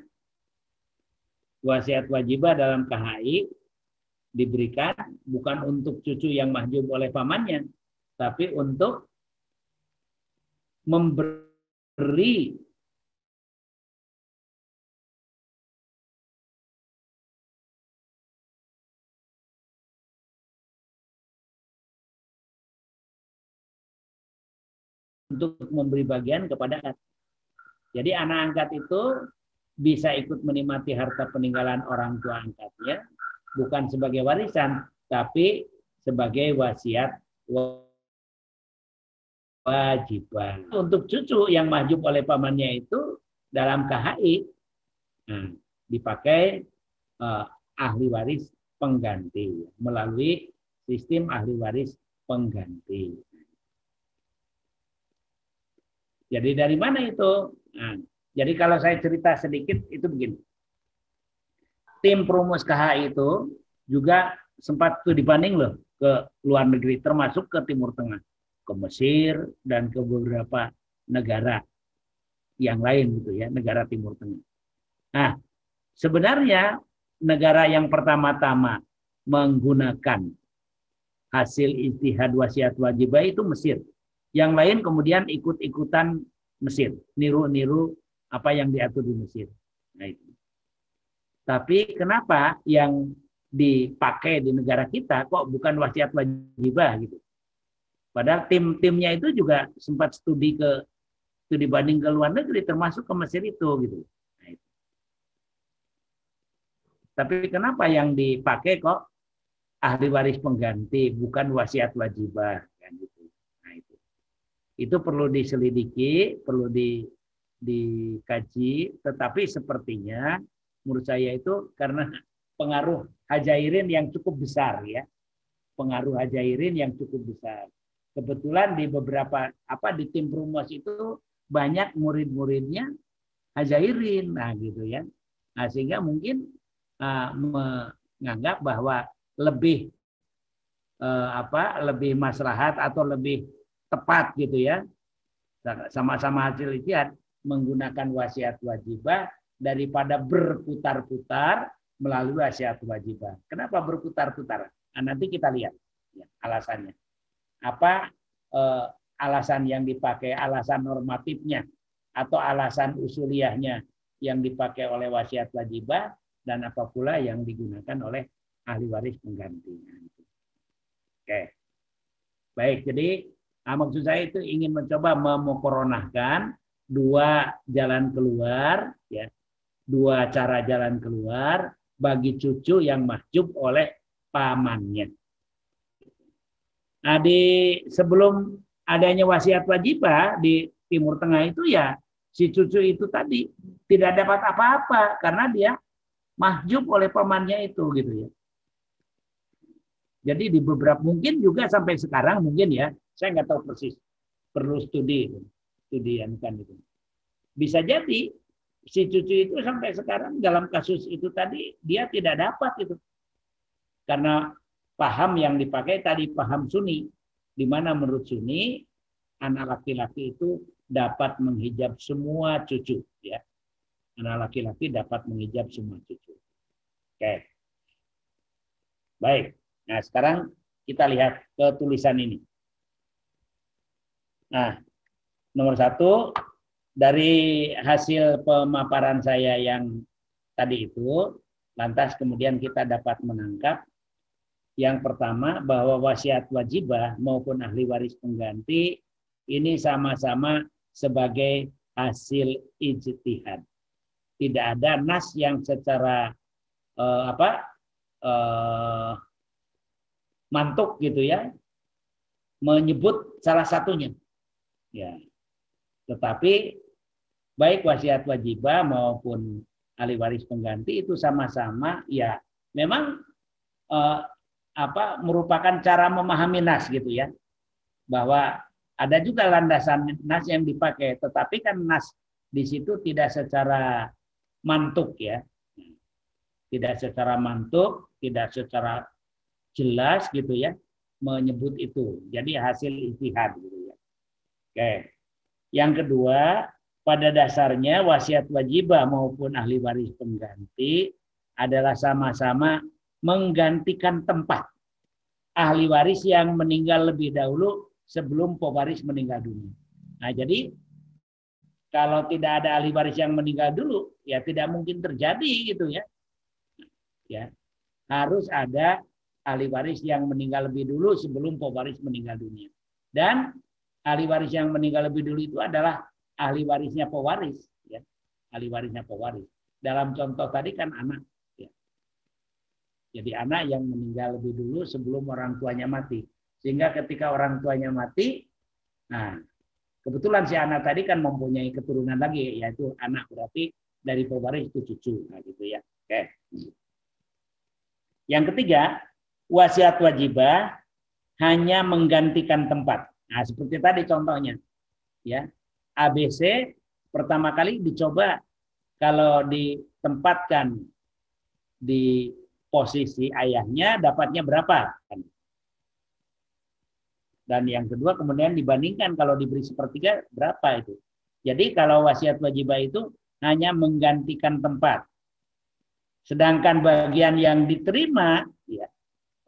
A: Wasiat wajibah dalam KHI diberikan bukan untuk cucu yang mahjub oleh pamannya, tapi untuk memberi untuk memberi bagian kepada anak. Jadi anak angkat itu bisa ikut menikmati harta peninggalan orang tua angkatnya, bukan sebagai warisan, tapi sebagai wasiat wajiban. Untuk cucu yang mahjub oleh pamannya itu dalam KHI nah, dipakai uh, ahli waris pengganti melalui sistem ahli waris pengganti. Jadi dari mana itu? Nah, jadi kalau saya cerita sedikit itu begini. Tim Prumus KH itu juga sempat tuh dibanding loh ke luar negeri termasuk ke Timur Tengah, ke Mesir dan ke beberapa negara yang lain gitu ya, negara Timur Tengah. Nah, sebenarnya negara yang pertama-tama menggunakan hasil istihad wasiat wajibah itu Mesir. Yang lain kemudian ikut-ikutan Mesir, niru-niru apa yang diatur di Mesir. Nah, itu. Tapi kenapa yang dipakai di negara kita kok bukan wasiat wajibah gitu? Padahal tim-timnya itu juga sempat studi ke studi banding ke luar negeri termasuk ke Mesir itu gitu. Nah, itu. Tapi kenapa yang dipakai kok ahli waris pengganti bukan wasiat wajibah kan gitu itu perlu diselidiki, perlu di, dikaji, tetapi sepertinya menurut saya itu karena pengaruh hajairin yang cukup besar ya. Pengaruh hajairin yang cukup besar. Kebetulan di beberapa apa di tim promos itu banyak murid-muridnya hajairin nah gitu ya. Nah, sehingga mungkin uh, menganggap bahwa lebih uh, apa lebih maslahat atau lebih tepat gitu ya. Sama-sama hasil ijtihad menggunakan wasiat wajibah daripada berputar-putar melalui wasiat wajibah. Kenapa berputar-putar? Nah, nanti kita lihat ya, alasannya. Apa eh, alasan yang dipakai, alasan normatifnya atau alasan usuliahnya yang dipakai oleh wasiat wajibah dan apa pula yang digunakan oleh ahli waris pengganti. Oke. Baik, jadi Nah, maksud saya itu ingin mencoba memokoronahkan dua jalan keluar, ya, dua cara jalan keluar bagi cucu yang mahjub oleh pamannya. Nah, di sebelum adanya wasiat wajibah di Timur Tengah itu ya si cucu itu tadi tidak dapat apa-apa karena dia mahjub oleh pamannya itu gitu ya. Jadi di beberapa mungkin juga sampai sekarang mungkin ya, saya nggak tahu persis, perlu studi, studi kan itu. Bisa jadi si cucu itu sampai sekarang dalam kasus itu tadi dia tidak dapat itu, karena paham yang dipakai tadi paham Sunni, di mana menurut Sunni anak laki-laki itu dapat menghijab semua cucu, ya. Anak laki-laki dapat menghijab semua cucu. Oke. Baik. Nah, sekarang kita lihat ke tulisan ini. Nah, nomor satu, dari hasil pemaparan saya yang tadi itu, lantas kemudian kita dapat menangkap yang pertama bahwa wasiat wajibah maupun ahli waris pengganti ini sama-sama sebagai hasil ijtihad. Tidak ada nas yang secara uh, apa uh, mantuk gitu ya menyebut salah satunya. Ya tetapi baik wasiat wajibah maupun ahli waris pengganti itu sama-sama ya memang uh, apa merupakan cara memahami nas gitu ya bahwa ada juga landasan nas yang dipakai tetapi kan nas di situ tidak secara mantuk ya. Tidak secara mantuk, tidak secara jelas gitu ya menyebut itu. Jadi hasil istihad gitu ya. Oke. Yang kedua, pada dasarnya wasiat wajibah maupun ahli waris pengganti adalah sama-sama menggantikan tempat ahli waris yang meninggal lebih dahulu sebelum pewaris meninggal dunia. Nah, jadi kalau tidak ada ahli waris yang meninggal dulu, ya tidak mungkin terjadi gitu ya. Ya. Harus ada ahli waris yang meninggal lebih dulu sebelum pewaris meninggal dunia. Dan ahli waris yang meninggal lebih dulu itu adalah ahli warisnya pewaris, ya. Ahli warisnya pewaris. Dalam contoh tadi kan anak, ya. Jadi anak yang meninggal lebih dulu sebelum orang tuanya mati. Sehingga ketika orang tuanya mati, nah Kebetulan si anak tadi kan mempunyai keturunan lagi, yaitu anak berarti dari pewaris itu cucu, nah gitu ya. Oke. Yang ketiga, wasiat wajibah hanya menggantikan tempat. Nah, seperti tadi contohnya. Ya. ABC pertama kali dicoba kalau ditempatkan di posisi ayahnya dapatnya berapa? Dan yang kedua kemudian dibandingkan kalau diberi sepertiga berapa itu. Jadi kalau wasiat wajibah itu hanya menggantikan tempat. Sedangkan bagian yang diterima ya,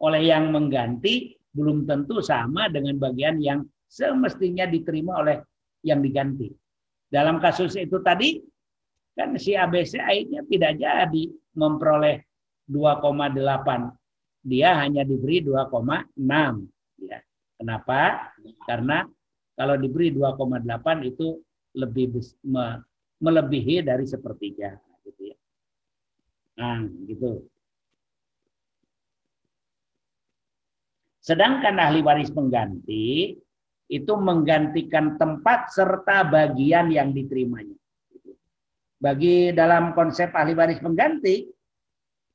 A: oleh yang mengganti belum tentu sama dengan bagian yang semestinya diterima oleh yang diganti. Dalam kasus itu tadi kan si ABC akhirnya tidak jadi memperoleh 2,8. Dia hanya diberi 2,6 ya. Kenapa? Karena kalau diberi 2,8 itu lebih me, melebihi dari sepertiga gitu ya. Nah, gitu. Sedangkan ahli waris pengganti itu menggantikan tempat serta bagian yang diterimanya. Bagi dalam konsep ahli waris pengganti,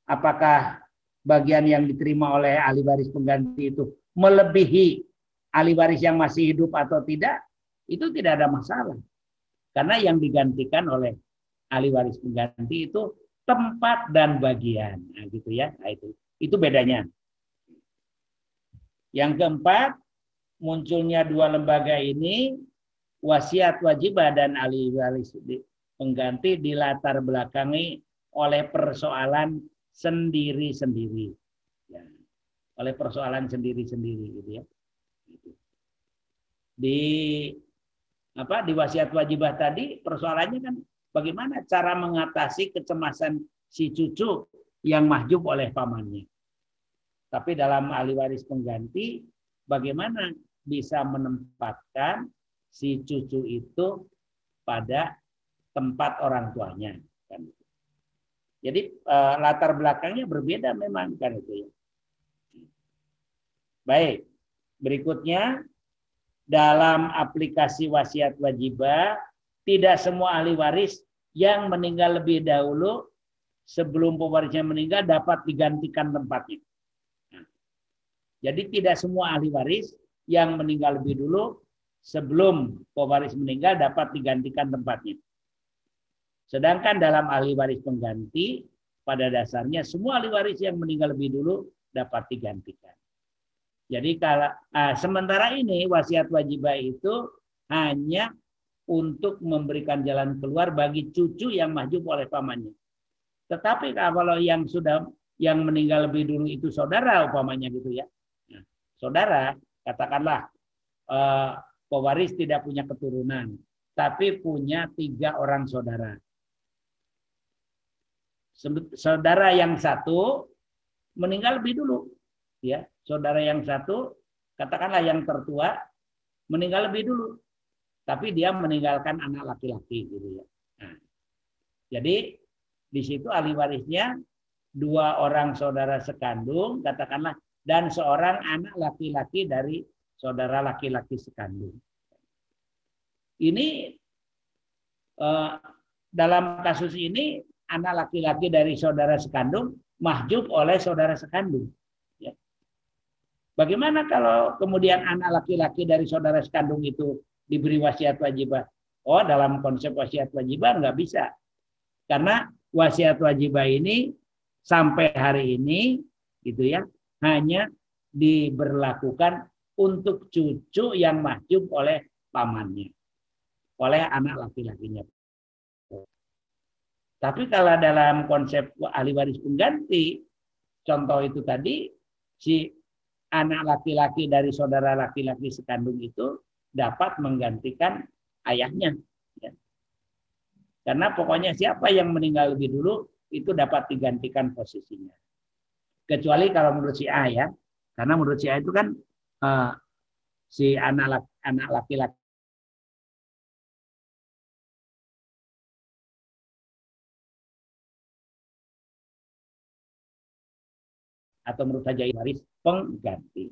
A: apakah bagian yang diterima oleh ahli waris pengganti itu melebihi ahli waris yang masih hidup atau tidak, itu tidak ada masalah. Karena yang digantikan oleh ahli waris pengganti itu tempat dan bagian. Nah, gitu ya. Nah, itu. Itu bedanya. Yang keempat, munculnya dua lembaga ini wasiat wajibah dan ahli waris pengganti dilatar belakangi oleh persoalan sendiri-sendiri. Ya. Oleh persoalan sendiri-sendiri gitu ya di apa di wasiat wajibah tadi persoalannya kan bagaimana cara mengatasi kecemasan si cucu yang mahjub oleh pamannya. Tapi dalam ahli waris pengganti bagaimana bisa menempatkan si cucu itu pada tempat orang tuanya kan. Jadi eh, latar belakangnya berbeda memang kan itu ya. Baik, berikutnya dalam aplikasi wasiat wajibah tidak semua ahli waris yang meninggal lebih dahulu sebelum pewarisnya meninggal dapat digantikan tempatnya. Jadi tidak semua ahli waris yang meninggal lebih dulu sebelum pewaris meninggal dapat digantikan tempatnya. Sedangkan dalam ahli waris pengganti pada dasarnya semua ahli waris yang meninggal lebih dulu dapat digantikan. Jadi kalau ah, sementara ini wasiat wajibah itu hanya untuk memberikan jalan keluar bagi cucu yang maju oleh pamannya. Tetapi kalau yang sudah yang meninggal lebih dulu itu saudara umpamanya gitu ya. Saudara katakanlah eh, pewaris tidak punya keturunan, tapi punya tiga orang saudara. Saudara yang satu meninggal lebih dulu, ya. Saudara yang satu, katakanlah yang tertua, meninggal lebih dulu, tapi dia meninggalkan anak laki-laki, gitu ya. Nah, jadi di situ ahli warisnya dua orang saudara sekandung, katakanlah, dan seorang anak laki-laki dari saudara laki-laki sekandung. Ini eh, dalam kasus ini anak laki-laki dari saudara sekandung mahjub oleh saudara sekandung. Ya. Bagaimana kalau kemudian anak laki-laki dari saudara sekandung itu diberi wasiat wajibah? Oh, dalam konsep wasiat wajibah nggak bisa. Karena wasiat wajibah ini sampai hari ini gitu ya hanya diberlakukan untuk cucu yang mahjub oleh pamannya, oleh anak laki-lakinya. Tapi kalau dalam konsep ahli waris pengganti, contoh itu tadi, si anak laki-laki dari saudara laki-laki sekandung itu dapat menggantikan ayahnya. Ya. Karena pokoknya siapa yang meninggal lebih dulu, itu dapat digantikan posisinya. Kecuali kalau menurut si A ya, karena menurut si A itu kan uh, si anak anak laki-laki atau menurut saja waris pengganti.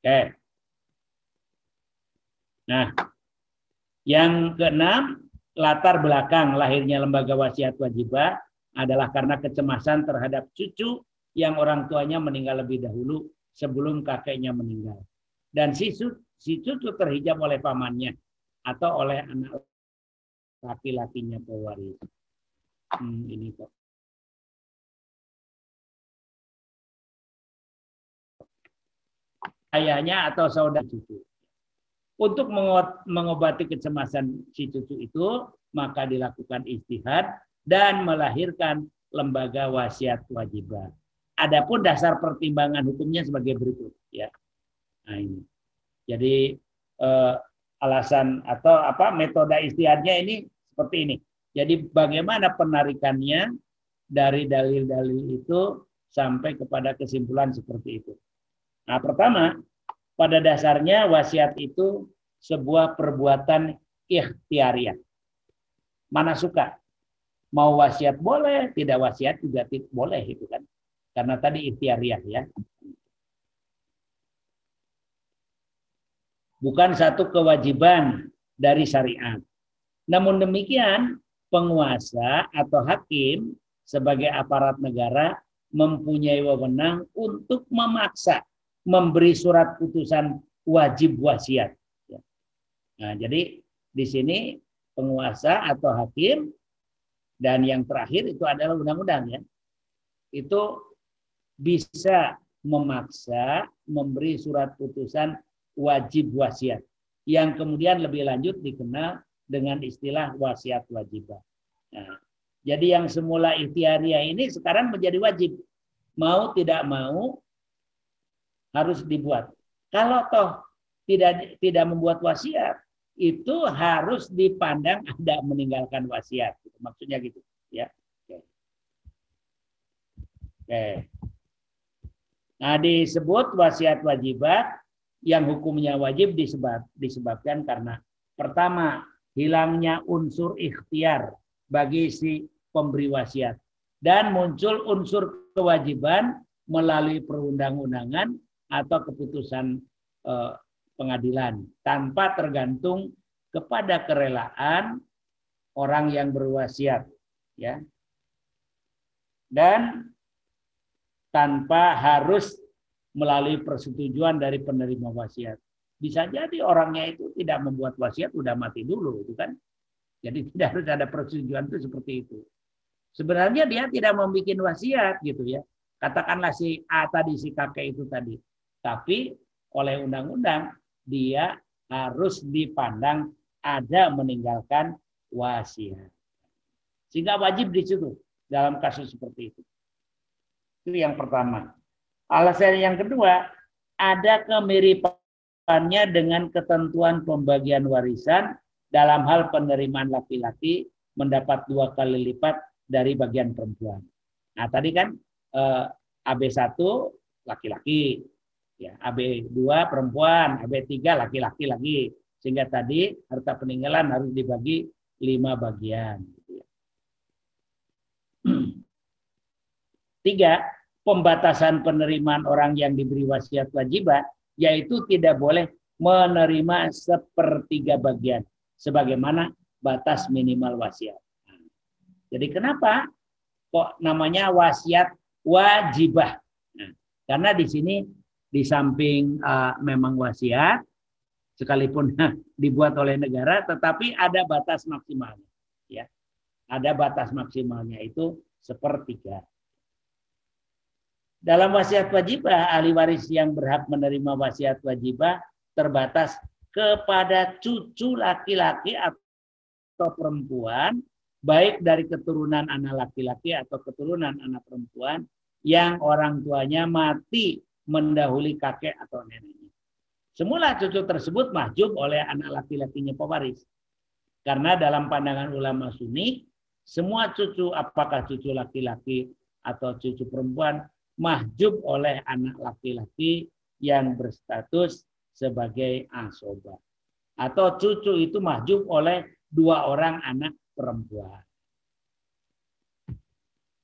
A: Oke. Nah, yang keenam, latar belakang lahirnya lembaga wasiat wajibah adalah karena kecemasan terhadap cucu yang orang tuanya meninggal lebih dahulu sebelum kakeknya meninggal. Dan si, si cucu terhijab oleh pamannya atau oleh anak laki-lakinya pewaris. Hmm, ini kok. ayahnya atau saudara cucu. Untuk mengobati kecemasan si cucu itu, maka dilakukan istihad dan melahirkan lembaga wasiat wajibah. Adapun dasar pertimbangan hukumnya sebagai berikut, ya. Nah ini. Jadi eh, alasan atau apa metode istihadnya ini seperti ini. Jadi bagaimana penarikannya dari dalil-dalil itu sampai kepada kesimpulan seperti itu. Nah, pertama, pada dasarnya wasiat itu sebuah perbuatan ikhtiariah. Mana suka. Mau wasiat boleh, tidak wasiat juga boleh itu kan. Karena tadi ikhtiariah ya. Bukan satu kewajiban dari syariat. Namun demikian, penguasa atau hakim sebagai aparat negara mempunyai wewenang untuk memaksa memberi surat putusan wajib wasiat. Ya. Nah, jadi di sini penguasa atau hakim dan yang terakhir itu adalah undang-undang ya. Itu bisa memaksa memberi surat putusan wajib wasiat yang kemudian lebih lanjut dikenal dengan istilah wasiat wajibah. Nah, jadi yang semula ikhtiariah ini sekarang menjadi wajib. Mau tidak mau harus dibuat. Kalau toh tidak tidak membuat wasiat, itu harus dipandang *laughs* ada meninggalkan wasiat. Maksudnya gitu, ya. Oke. Oke. Nah, disebut wasiat wajibat yang hukumnya wajib disebab, disebabkan karena pertama hilangnya unsur ikhtiar bagi si pemberi wasiat dan muncul unsur kewajiban melalui perundang-undangan atau keputusan eh, pengadilan tanpa tergantung kepada kerelaan orang yang berwasiat ya. Dan tanpa harus melalui persetujuan dari penerima wasiat. Bisa jadi orangnya itu tidak membuat wasiat udah mati dulu itu kan. Jadi *laughs* tidak harus ada persetujuan itu seperti itu. Sebenarnya dia tidak membuat wasiat gitu ya. Katakanlah si A tadi si kakek itu tadi. Tapi oleh undang-undang dia harus dipandang ada meninggalkan wasiat. Sehingga wajib di situ dalam kasus seperti itu. Itu yang pertama. Alasan yang kedua, ada kemiripannya dengan ketentuan pembagian warisan dalam hal penerimaan laki-laki mendapat dua kali lipat dari bagian perempuan. Nah, tadi kan eh, AB1 laki-laki, ya, AB2 perempuan, AB3 laki-laki lagi. Sehingga tadi harta peninggalan harus dibagi lima bagian. *clears throat* Tiga, pembatasan penerimaan orang yang diberi wasiat wajibat, yaitu tidak boleh menerima sepertiga bagian, sebagaimana batas minimal wasiat. Jadi kenapa kok namanya wasiat wajibah? Karena di sini di samping uh, memang wasiat, sekalipun *laughs* dibuat oleh negara, tetapi ada batas maksimalnya. Ya, ada batas maksimalnya itu sepertiga. Dalam wasiat wajibah, ahli waris yang berhak menerima wasiat wajibah terbatas kepada cucu laki-laki atau perempuan, baik dari keturunan anak laki-laki atau keturunan anak perempuan yang orang tuanya mati mendahului kakek atau neneknya. Semula cucu tersebut mahjub oleh anak laki-lakinya pewaris. Karena dalam pandangan ulama sunni, semua cucu apakah cucu laki-laki atau cucu perempuan mahjub oleh anak laki-laki yang berstatus sebagai asoba. Atau cucu itu mahjub oleh dua orang anak perempuan.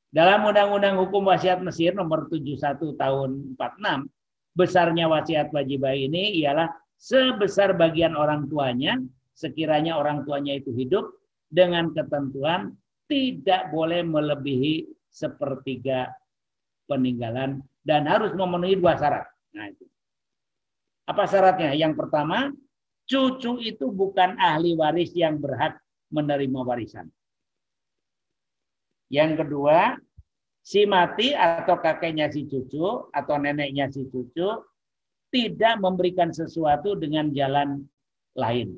A: Dalam Undang-Undang Hukum Wasiat Mesir nomor 71 tahun 46, besarnya wasiat wajibah ini ialah sebesar bagian orang tuanya, sekiranya orang tuanya itu hidup, dengan ketentuan tidak boleh melebihi sepertiga peninggalan dan harus memenuhi dua syarat. Nah, itu. Apa syaratnya? Yang pertama, cucu itu bukan ahli waris yang berhak menerima warisan. Yang kedua, si mati atau kakeknya si cucu atau neneknya si cucu tidak memberikan sesuatu dengan jalan lain.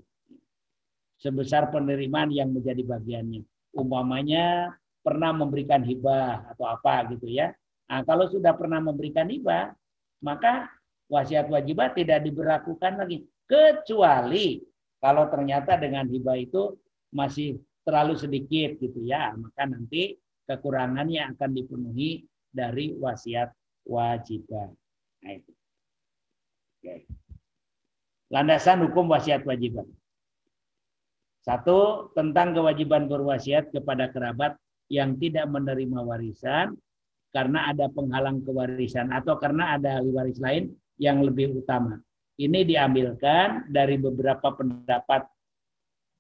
A: Sebesar penerimaan yang menjadi bagiannya. Umpamanya pernah memberikan hibah atau apa gitu ya. Nah, kalau sudah pernah memberikan hibah, maka wasiat wajibat tidak diberlakukan lagi. Kecuali kalau ternyata dengan hibah itu masih terlalu sedikit gitu ya, maka nanti kekurangannya akan dipenuhi dari wasiat wajibat. Nah, itu. Oke. Landasan hukum wasiat wajibat. Satu, tentang kewajiban berwasiat kepada kerabat yang tidak menerima warisan karena ada penghalang kewarisan atau karena ada ahli waris lain yang lebih utama. Ini diambilkan dari beberapa pendapat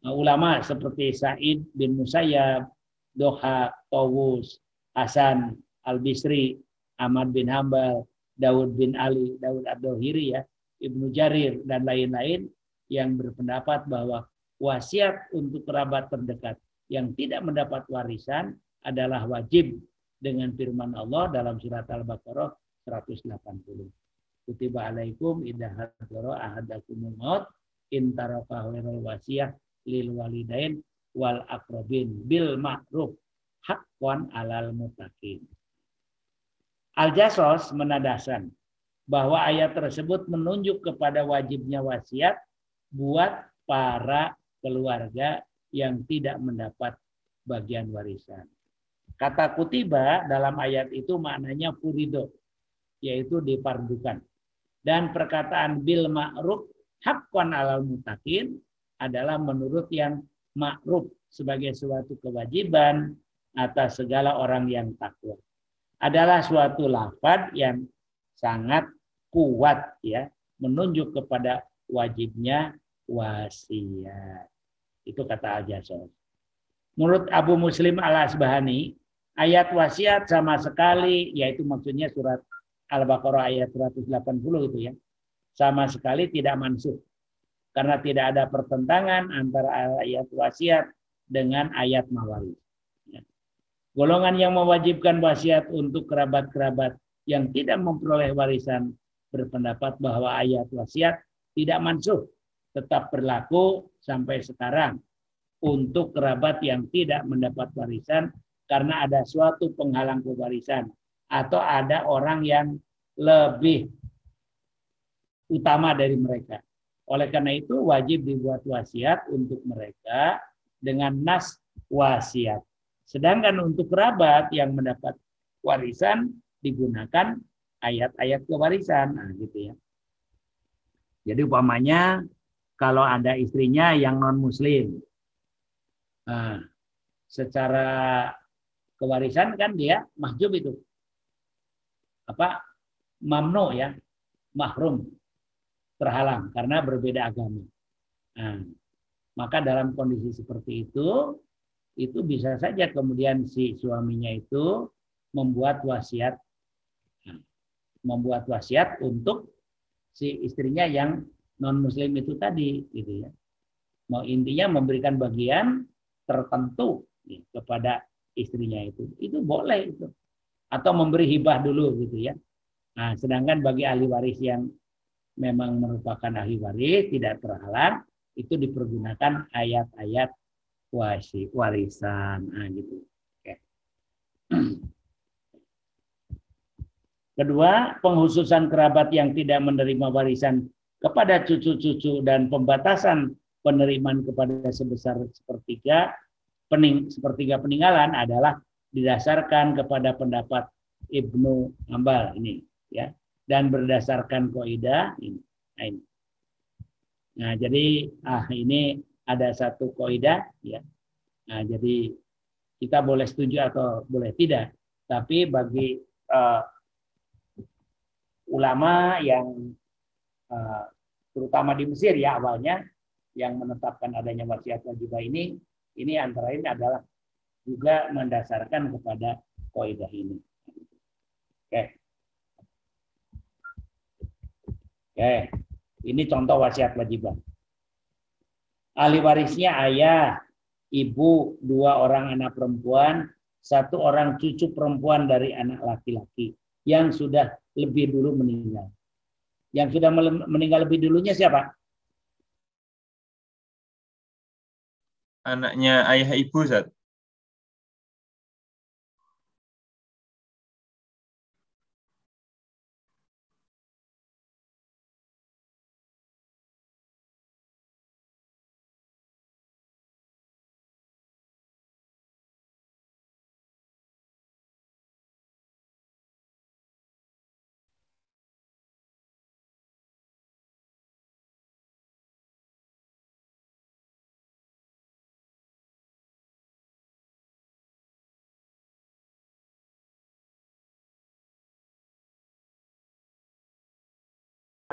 A: uh, ulama seperti Said bin Musayyab, Doha, Tawus, Hasan Al-Bisri, Ahmad bin Hambal, Daud bin Ali, Daud Ad-Dohiri ya, Ibnu Jarir dan lain-lain yang berpendapat bahwa wasiat untuk kerabat terdekat yang tidak mendapat warisan adalah wajib dengan firman Allah dalam surat Al-Baqarah 180. Kutiba alaikum idza hadara ahadakumul maut in taraka wasiyah lil walidain wal akrobin bil ma'ruf haqqan alal mutaqin. Al-Jasos menadasan bahwa ayat tersebut menunjuk kepada wajibnya wasiat buat para keluarga yang tidak mendapat bagian warisan. Kata kutiba dalam ayat itu maknanya furido, yaitu dipardukan. Dan perkataan bil ma'ruf hakwan alal mutakin adalah menurut yang ma'ruf sebagai suatu kewajiban atas segala orang yang takwa. Adalah suatu lafad yang sangat kuat ya, menunjuk kepada wajibnya wasiat. Itu kata Al-Jasos. Menurut Abu Muslim Al-Asbahani, ayat wasiat sama sekali yaitu maksudnya surat Al-Baqarah ayat 180 itu ya. Sama sekali tidak mansuh. Karena tidak ada pertentangan antara ayat wasiat dengan ayat mawaris. Ya. Golongan yang mewajibkan wasiat untuk kerabat-kerabat yang tidak memperoleh warisan berpendapat bahwa ayat wasiat tidak mansuh, tetap berlaku sampai sekarang untuk kerabat yang tidak mendapat warisan karena ada suatu penghalang pewarisan atau ada orang yang lebih utama dari mereka. Oleh karena itu wajib dibuat wasiat untuk mereka dengan nas wasiat. Sedangkan untuk kerabat yang mendapat warisan digunakan ayat-ayat kewarisan, nah, gitu ya. Jadi umpamanya kalau ada istrinya yang non Muslim, nah, secara kewarisan kan dia mahjub itu, apa? Mamnu ya, mahrum, terhalang karena berbeda agama. Nah, maka dalam kondisi seperti itu, itu bisa saja kemudian si suaminya itu membuat wasiat. Membuat wasiat untuk si istrinya yang non muslim itu tadi gitu ya. Mau intinya memberikan bagian tertentu ya, kepada istrinya itu. Itu boleh itu. Atau memberi hibah dulu gitu ya. Nah sedangkan bagi ahli waris yang memang merupakan ahli waris tidak terhalang itu dipergunakan ayat-ayat wasi warisan. Nah gitu. Oke. *clears throat* Kedua, penghususan kerabat yang tidak menerima warisan kepada cucu-cucu dan pembatasan penerimaan kepada sebesar sepertiga pening, sepertiga peninggalan adalah didasarkan kepada pendapat Ibnu Ambal ini ya dan berdasarkan koida ini. Nah, ini. Nah, jadi ah ini ada satu koida ya. Nah, jadi kita boleh setuju atau boleh tidak, tapi bagi uh, ulama yang uh, terutama di Mesir ya awalnya yang menetapkan adanya wasiat wajibah ini ini antara lain adalah juga mendasarkan kepada kaidah ini. Oke. Oke. Ini contoh wasiat wajibah. Ahli warisnya ayah, ibu, dua orang anak perempuan, satu orang cucu perempuan dari anak laki-laki yang sudah lebih dulu meninggal. Yang sudah meninggal lebih dulunya siapa?
D: Anaknya ayah ibu, Zat.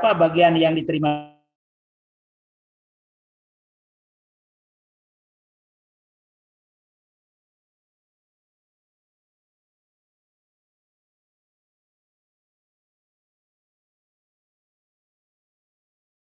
A: Apa bagian yang diterima